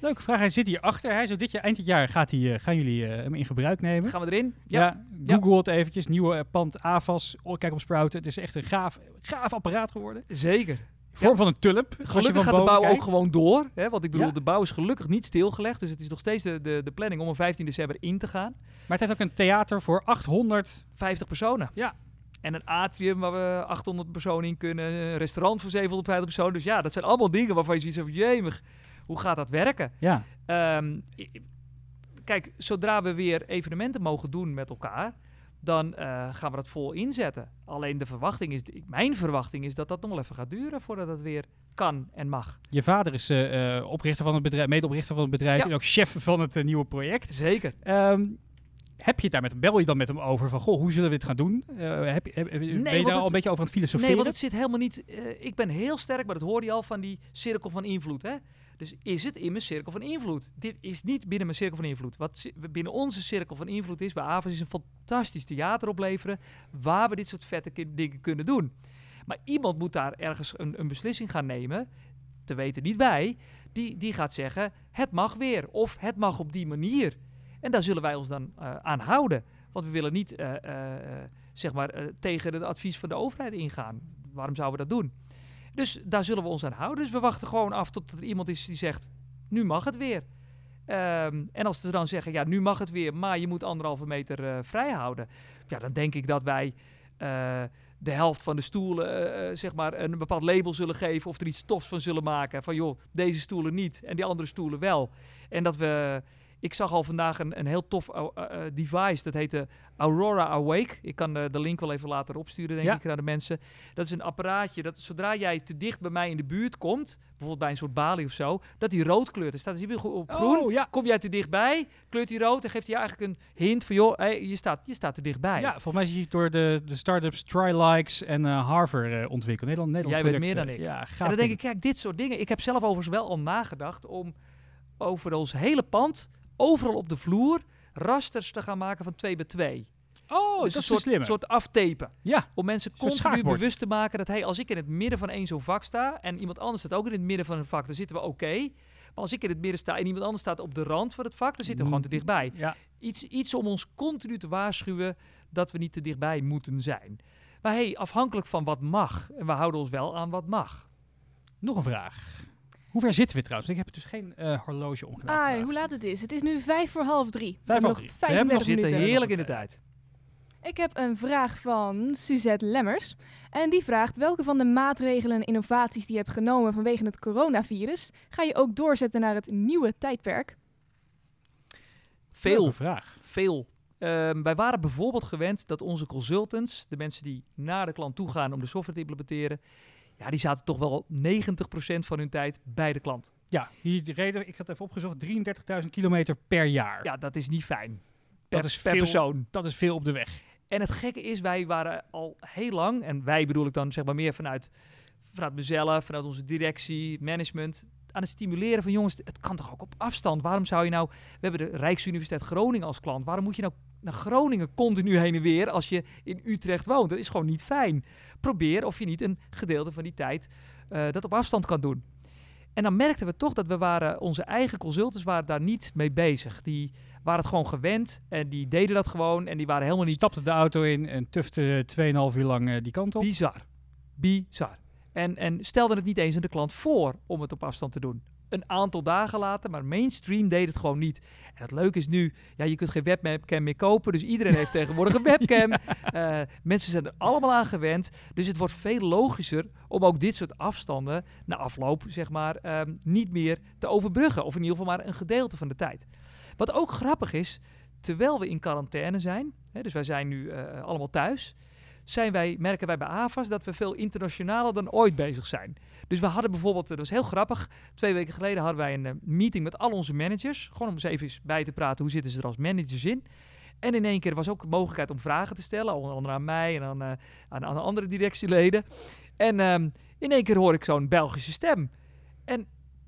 Leuke vraag. Hij zit hier achter. Hij zo dit jaar, eind dit jaar gaat hij, eh, gaan jullie eh, hem in gebruik nemen. Gaan we erin? Ja, Google het eventjes. Nieuwe eh, pand AVAS. Oh, Kijk op Sprout. Het is echt een gaaf, gaaf apparaat geworden. zeker. Vorm van een tulp. Gelukkig gaat de bouw kijkt. ook gewoon door. Hè? Want ik bedoel, Ja. de bouw is gelukkig niet stilgelegd. Dus het is nog steeds de, de, de planning om op 15 december in te gaan. Maar het heeft ook een theater voor 800. 50 personen. Ja. En een atrium waar we 800 personen in kunnen. Een restaurant voor 750 personen. Dus ja, dat zijn allemaal dingen waarvan je ziet van... Jemig, hoe gaat dat werken? Ja, Ehm, kijk, zodra we weer evenementen mogen doen met elkaar... dan eh, gaan we dat vol inzetten. Alleen de verwachting is, mijn verwachting is dat dat nog wel even gaat duren voordat het weer kan en mag. Je vader is eh, eh, oprichter van het bedrijf, medeoprichter van het bedrijf Ja. en ook chef van het nieuwe project. Zeker. Ehm, heb je het daar met hem, bel je dan met hem over van, goh, hoe zullen we dit gaan doen? Heb, je- heb, ben je daar al een beetje over aan het filosoferen? Nee, want het zit helemaal niet. ik ben heel sterk, maar dat hoorde je al van die cirkel van invloed. Hè? Dus is het in mijn cirkel van invloed? Dit is niet binnen mijn cirkel van invloed. Wat binnen onze cirkel van invloed is bij AVAS is een fantastisch theater opleveren waar we dit soort vette dingen kunnen doen. Maar iemand moet daar ergens een, een beslissing gaan nemen, te weten niet wij, die, die gaat zeggen het mag weer of het mag op die manier. En daar zullen wij ons dan eh, aan houden. Want we willen niet eh, eh, zeg maar, tegen het advies van de overheid ingaan. Waarom zouden we dat doen? Dus daar zullen we ons aan houden. Dus we wachten gewoon af tot er iemand is die zegt, nu mag het weer. Ehm, en als ze dan zeggen, ja, nu mag het weer, maar je moet anderhalve meter eh, vrij houden. Ja, dan denk ik dat wij eh, de helft van de stoelen, eh, zeg maar, een bepaald label zullen geven. Of er iets tofs van zullen maken. Van, joh, deze stoelen niet en die andere stoelen wel. En dat we... Ik zag al vandaag een, een heel tof eh, eh, device. Dat heette Aurora Awake. Ik kan eh, de link wel even later opsturen, denk Ja. ik, naar de mensen. Dat is een apparaatje dat zodra jij te dicht bij mij in de buurt komt, bijvoorbeeld bij een soort balie of zo, dat die rood kleurt. Er staat dus hier op groen. Oh, ja. Kom jij te dichtbij, kleurt hij rood en geeft hij eigenlijk een hint van, joh, hey, je, staat, je staat te dichtbij. Ja, volgens mij is hij door de, de startups Trilikes en eh, Harvard eh, ontwikkeld. Nederland, Nederlands Jij weet product, meer dan ik. Ja, gaaf en dan denk ik, kijk, dit soort dingen. Ik heb zelf overigens wel al nagedacht om over ons hele pand, overal op de vloer, rasters te gaan maken van 2 bij 2. Oh, dus dat een is soort, soort aftapen. Ja, Om mensen continu bewust te maken dat hey, als ik in het midden van één zo'n vak sta en iemand anders staat ook in het midden van een vak, dan zitten we oké. Maar als ik in het midden sta en iemand anders staat op de rand van het vak, dan zitten we gewoon te dichtbij. ja. Iets, iets om ons continu te waarschuwen dat we niet te dichtbij moeten zijn. Maar hey, afhankelijk van wat mag. En we houden ons wel aan wat mag. Nog een vraag. Hoe ver zitten we trouwens? Ik heb dus geen eh, horloge omgedaan. Ah, vandaag. hoe laat het is? Het is nu vijf voor half drie. We Vijf hebben voor drie. We hebben nog 35 We zitten minuten. heerlijk in de tijd. Ik heb een vraag van Suzette Lemmers. En die vraagt welke van de maatregelen en innovaties die je hebt genomen vanwege het coronavirus ga je ook doorzetten naar het nieuwe tijdperk? Veel, vraag. veel. Ehm, wij waren bijvoorbeeld gewend dat onze consultants, de mensen die naar de klant toe gaan om de software te implementeren, ja, die zaten toch wel 90% van hun tijd bij de klant. Ja, hier de reden, ik had even opgezocht, 33.000 kilometer per jaar. Ja, dat is niet fijn. Per, Dat is per veel. persoon. Dat is veel op de weg. En het gekke is, wij waren al heel lang, en wij bedoel ik dan zeg maar meer vanuit, vanuit mezelf, vanuit onze directie, management, aan het stimuleren van jongens, het kan toch ook op afstand? Waarom zou je nou, we hebben de Rijksuniversiteit Groningen als klant, waarom moet je nou naar Groningen continu heen en weer als je in Utrecht woont? Dat is gewoon niet fijn. Probeer of je niet een gedeelte van die tijd eh, dat op afstand kan doen. En dan merkten we toch dat we waren, onze eigen consultants waren daar niet mee bezig. Die waren het gewoon gewend en die deden dat gewoon en die waren helemaal niet stapte de auto in en tufte 2,5 uur lang eh, die kant op. Bizar. Bizar. En, en stelde het niet eens aan de klant voor om het op afstand te doen. Een aantal dagen later, maar mainstream deed het gewoon niet. En het leuke is nu, ja, je kunt geen webcam meer kopen, dus iedereen heeft tegenwoordig een webcam. Eh, mensen zijn er allemaal aan gewend, dus het wordt veel logischer om ook dit soort afstanden na afloop, zeg maar, ehm, niet meer te overbruggen. Of in ieder geval maar een gedeelte van de tijd. Wat ook grappig is, terwijl we in quarantaine zijn, hè, dus wij zijn nu eh, allemaal thuis, zijn wij, merken wij bij AVAS dat we veel internationaler dan ooit bezig zijn. Dus we hadden bijvoorbeeld, dat was heel grappig, twee weken geleden hadden wij een eh, meeting met al onze managers. Gewoon om eens even bij te praten, hoe zitten ze er als managers in? En in één keer was ook de mogelijkheid om vragen te stellen, onder andere aan mij en aan, eh, aan, aan andere directieleden. En ehm, in één keer hoor ik zo'n Belgische stem. En,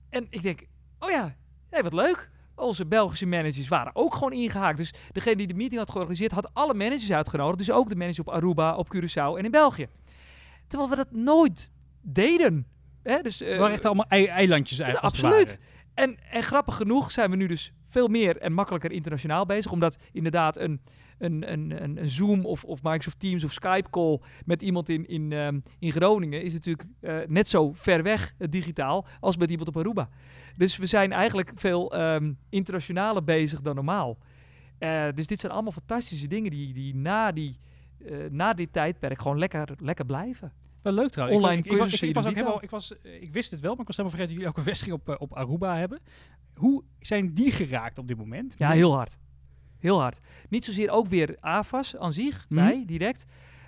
en ik denk, oh ja, hey, wat leuk. Onze Belgische managers waren ook gewoon ingehaakt. Dus degene die de meeting had georganiseerd, had alle managers uitgenodigd. Dus ook de managers op Aruba, op Curaçao en in België. Terwijl we dat nooit deden. Hè? Dus, eh, Het waren echt allemaal ei- eilandjes eigenlijk. absoluut. En, en grappig genoeg zijn we nu dus veel meer en makkelijker internationaal bezig. Omdat inderdaad een, een, een, een, een Zoom of, of Microsoft Teams of Skype call met iemand in, in, ehm, in Groningen is natuurlijk eh, net zo ver weg eh, digitaal als met iemand op Aruba. Dus we zijn eigenlijk veel ehm, internationaler bezig dan normaal. Eh, dus dit zijn allemaal fantastische dingen die, die na, die, na dit tijdperk gewoon lekker, lekker blijven. Wel leuk trouwens. Online ik, ik, was- ik, was ook helemaal, ik, was, ik wist het wel, maar ik was helemaal vergeten dat jullie ook een vestiging op, op Aruba hebben. Hoe zijn die geraakt op dit moment? Ja, heel hard. Heel hard. Niet zozeer ook weer AFAS aan zich, Mhm. wij, direct.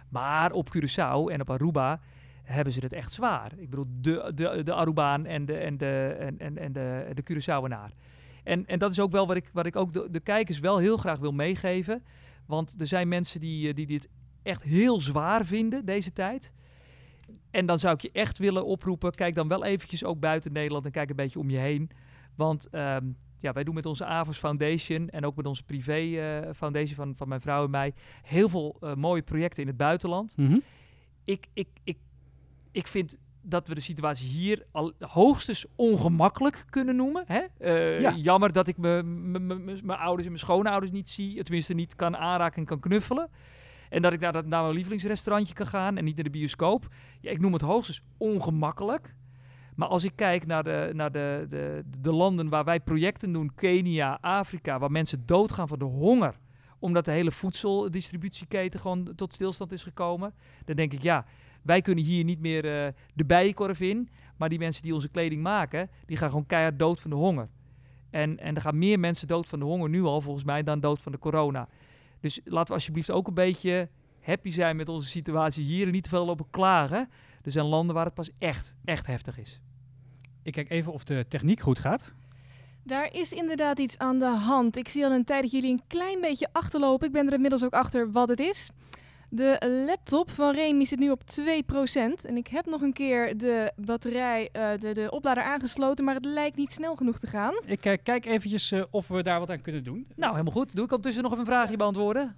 Maar op Curaçao en op Aruba hebben ze het echt zwaar. Ik bedoel, de, de, de Arubaan en de, en de, en, en, en de, de Curaçaoenaar. En, en dat is ook wel wat ik, wat ik ook de, de kijkers wel heel graag wil meegeven. Want er zijn mensen die, eh, die dit echt heel zwaar vinden, deze tijd. En dan zou ik je echt willen oproepen, kijk dan wel eventjes ook buiten Nederland en kijk een beetje om je heen. Want ehm, ja, wij doen met onze Avos Foundation en ook met onze privé eh, foundation van, van mijn vrouw en mij heel veel eh, mooie projecten in het buitenland. Mhm. Ik, ik, ik, ik vind dat we de situatie hier al hoogstens ongemakkelijk kunnen noemen. Hè? Eh, Ja. Jammer dat ik mijn ouders en mijn schoonouders niet zie. Tenminste niet kan aanraken en kan knuffelen. En dat ik naar, dat, naar mijn lievelingsrestaurantje kan gaan en niet naar de bioscoop. Ja, ik noem het hoogstens ongemakkelijk. Maar als ik kijk naar, de, naar de, de, de landen waar wij projecten doen, Kenia, Afrika, waar mensen doodgaan van de honger, omdat de hele voedseldistributieketen gewoon tot stilstand is gekomen, dan denk ik ja, wij kunnen hier niet meer eh, de bijenkorf in, maar die mensen die onze kleding maken, die gaan gewoon keihard dood van de honger. En, en er gaan meer mensen dood van de honger nu al, volgens mij, dan dood van de corona. Dus laten we alsjeblieft ook een beetje happy zijn met onze situatie hier en niet te veel lopen klagen. Er zijn landen waar het pas echt, echt heftig is. Ik kijk even of de techniek goed gaat. Daar is inderdaad iets aan de hand. Ik zie al een tijd dat jullie een klein beetje achterlopen. Ik ben er inmiddels ook achter wat het is. De laptop van Remy zit nu op 2%. En ik heb nog een keer de batterij, eh, de, de oplader aangesloten, maar het lijkt niet snel genoeg te gaan. Ik eh, kijk eventjes eh, of we daar wat aan kunnen doen. Nou, helemaal goed. Doe ik ondertussen nog even een vraagje beantwoorden?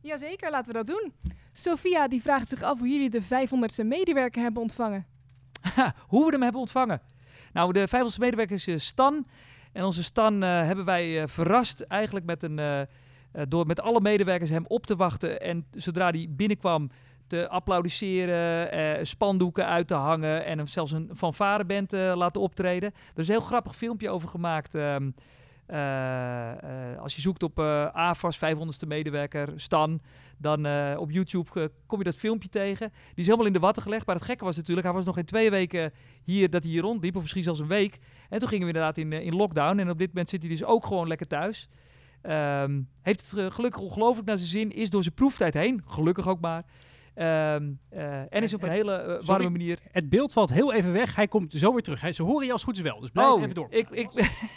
Jazeker, laten we dat doen. Sophia die vraagt zich af hoe jullie de 500ste medewerker hebben ontvangen. Ha, hoe we hem hebben ontvangen. Nou, de 500 medewerker is eh, Stan. En onze Stan eh, hebben wij eh, verrast eigenlijk met een, door met alle medewerkers hem op te wachten. En zodra hij binnenkwam te applaudisseren, spandoeken uit te hangen en hem zelfs een fanfareband eh laten optreden. Er is een heel grappig filmpje over gemaakt. ehm, eh, eh, als je zoekt op eh AFAS 500ste medewerker Stan, dan eh, op YouTube eh, kom je dat filmpje tegen. Die is helemaal in de watten gelegd. Maar het gekke was natuurlijk, hij was nog geen twee weken hier dat hij hier rondliep, of misschien zelfs een week. En toen gingen we inderdaad in, eh, in lockdown. En op dit moment zit hij dus ook gewoon lekker thuis. Ehm, heeft het eh, gelukkig ongelooflijk naar zijn zin, is door zijn proeftijd heen, gelukkig ook maar. Ehm, eh, en is op een En- hele eh, warme sorry, manier. Het beeld valt heel even weg. Hij komt zo weer terug. Hij, ze horen je als goed is wel. Dus blijf Oh, even door. ik, ik,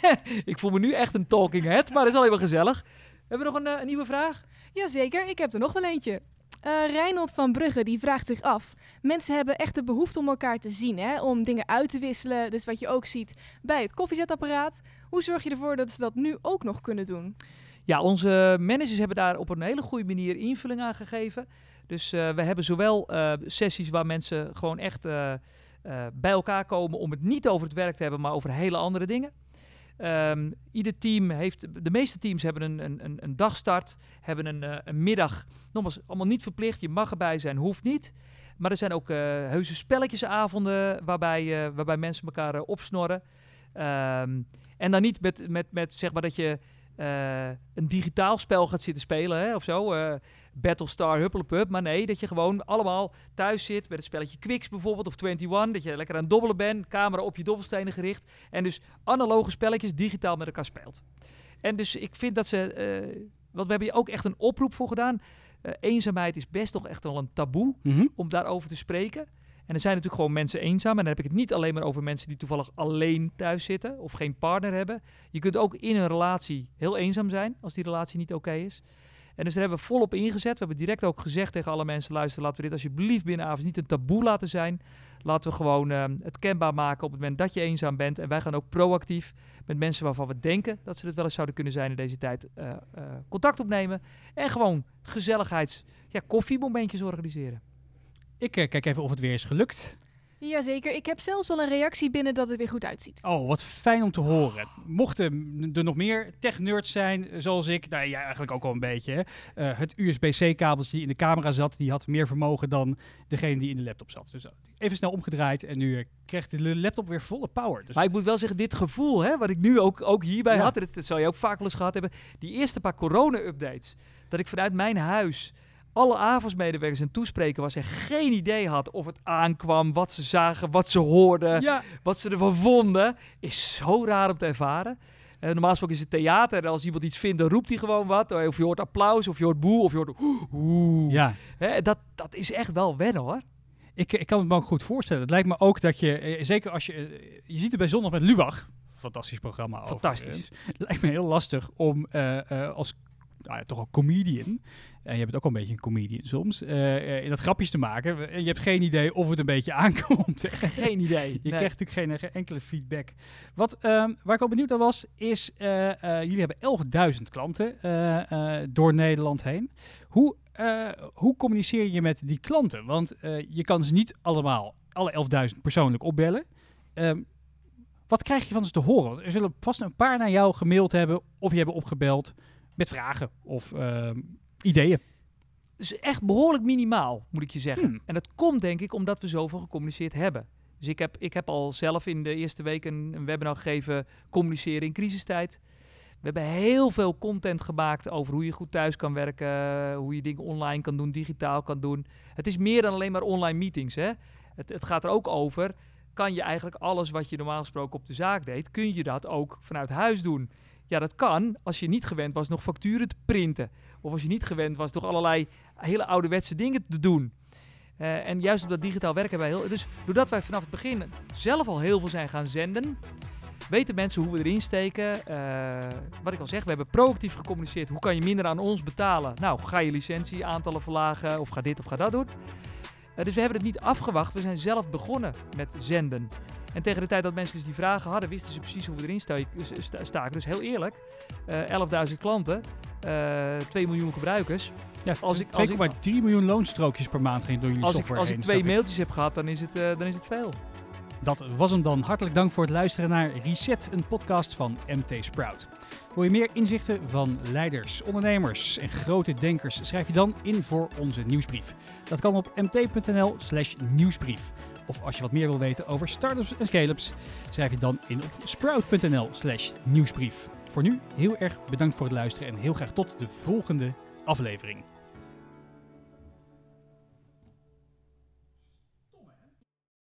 ik voel me nu echt een talking head, maar dat is al even gezellig. Hebben we nog een, eh, een nieuwe vraag? Jazeker, ik heb er nog wel eentje. Eh Reinhold van Brugge die vraagt zich af. Mensen hebben echt de behoefte om elkaar te zien, hè? om dingen uit te wisselen. Dus wat je ook ziet bij het koffiezetapparaat. Hoe zorg je ervoor dat ze dat nu ook nog kunnen doen? Ja, onze managers hebben daar op een hele goede manier invulling aan gegeven. Dus eh, we hebben zowel eh, sessies waar mensen gewoon echt eh, bij elkaar komen om het niet over het werk te hebben, maar over hele andere dingen. Ehm, ieder team heeft, de meeste teams hebben een, een, een, dagstart, hebben een, een middag. Nogmaals, allemaal niet verplicht, je mag erbij zijn, hoeft niet. Maar er zijn ook eh heuse spelletjesavonden waarbij, waarbij mensen elkaar opsnorren. Ehm, en dan niet met, met, met zeg maar dat je een digitaal spel gaat zitten spelen hè, of zo. Battlestar, Huppelepup. Maar nee, dat je gewoon allemaal thuis zit met het spelletje Quicks bijvoorbeeld of 21. Dat je lekker aan het dobbelen bent, camera op je dobbelstenen gericht. En dus analoge spelletjes digitaal met elkaar speelt. En dus ik vind dat ze... eh, want we hebben hier ook echt een oproep voor gedaan. Eh, eenzaamheid is best toch echt wel een taboe Mhm. om daarover te spreken. En er zijn natuurlijk gewoon mensen eenzaam. En dan heb ik het niet alleen maar over mensen die toevallig alleen thuis zitten of geen partner hebben. Je kunt ook in een relatie heel eenzaam zijn als die relatie niet oké is. En dus daar hebben we volop ingezet. We hebben direct ook gezegd tegen alle mensen: luister, laten we dit alsjeblieft binnenavond niet een taboe laten zijn. Laten we gewoon ehm, het kenbaar maken op het moment dat je eenzaam bent. En wij gaan ook proactief met mensen waarvan we denken dat ze het wel eens zouden kunnen zijn in deze tijd eh, eh, contact opnemen. En gewoon gezelligheids, ja, koffiemomentjes organiseren. Ik eh, kijk even of het weer is gelukt. Jazeker, ik heb zelfs al een reactie binnen dat het weer goed uitziet. Oh, wat fijn om te horen. Mochten er nog meer tech-nerds zijn, eh, zoals ik, nou jij eigenlijk ook al een beetje. Eh, het USB-C-kabeltje die in de camera zat, die had meer vermogen dan degene die in de laptop zat. Dus eh, even snel omgedraaid en nu krijgt de laptop weer volle power. Dus Maar ik moet wel zeggen, dit gevoel, hè, wat ik nu ook, ook hierbij Ja. had, en dat zal je ook vaak wel eens gehad hebben, die eerste paar corona-updates, dat ik vanuit mijn huis alle avondsmedewerkers en toespreken was en geen idee had of het aankwam, wat ze zagen, wat ze hoorden, ja, wat ze ervan vonden, is zo raar om te ervaren. Eh, normaal gesproken is het theater. En als iemand iets vindt, dan roept hij gewoon wat. Of je hoort applaus, of je hoort boe, of je hoort oeh. Ja. Dat, dat is echt wel wennen hoor. Ik, ik kan het me ook goed voorstellen. Het lijkt me ook dat je, eh, zeker als je, eh, je ziet het bij Zondag met Lubach, fantastisch programma. Fantastisch. overigens. Het lijkt me heel lastig om eh, eh, als nou ja, toch een comedian, en je bent ook wel een beetje een comedian soms, eh, eh, in dat grapjes te maken. En je hebt geen idee of het een beetje aankomt. Geen idee. Je Nee. krijgt natuurlijk geen, enkele feedback. Wat, ehm, waar ik wel benieuwd naar was, is eh, eh, jullie hebben 11.000 klanten eh, eh, door Nederland heen. Hoe, eh, hoe communiceer je met die klanten? Want eh, je kan ze niet allemaal, alle 11.000 persoonlijk opbellen. Ehm, wat krijg je van ze te horen? Er zullen vast een paar naar jou gemaild hebben of je hebben opgebeld met vragen of ehm, ideeën. is echt behoorlijk minimaal, moet ik je zeggen. Hmm. En dat komt denk ik omdat we zoveel gecommuniceerd hebben. Dus ik heb, ik heb al zelf in de eerste week een, een webinar gegeven, communiceren in crisistijd. We hebben heel veel content gemaakt over hoe je goed thuis kan werken, hoe je dingen online kan doen, digitaal kan doen. Het is meer dan alleen maar online meetings. Hè? Het, het gaat er ook over, kan je eigenlijk alles wat je normaal gesproken op de zaak deed, kun je dat ook vanuit huis doen? Ja, dat kan als je niet gewend was nog facturen te printen. Of als je niet gewend was nog allerlei hele ouderwetse dingen te doen. Eh, en juist op dat digitaal werken wij heel... Dus doordat wij vanaf het begin zelf al heel veel zijn gaan zenden... weten mensen hoe we erin steken. Eh, wat ik al zeg, we hebben proactief gecommuniceerd. Hoe kan je minder aan ons betalen? Nou, ga je licentie aantallen verlagen of ga dit of ga dat doen. Eh, dus we hebben het niet afgewacht. We zijn zelf begonnen met zenden. En tegen de tijd dat mensen dus die vragen hadden, wisten ze precies hoe we erin sta- sta- staken. Dus heel eerlijk, eh 11.000 klanten, eh 2 miljoen gebruikers. Ja, Als ik- als ik- 2,3 miljoen loonstrookjes per maand ging door jullie Als ik, software als ik twee mailtjes heb gehad, dan is het, eh, dan is het veel. Dat was hem dan. Hartelijk dank voor het luisteren naar Reset, een podcast van MT Sprout. Wil je meer inzichten van leiders, ondernemers en grote denkers? Schrijf je dan in voor onze nieuwsbrief. Dat kan op mt.nl slash nieuwsbrief. Of als je wat meer wil weten over startups en scale-ups, schrijf je dan in op sprout.nl slash nieuwsbrief. Voor nu heel erg bedankt voor het luisteren en heel graag tot de volgende aflevering.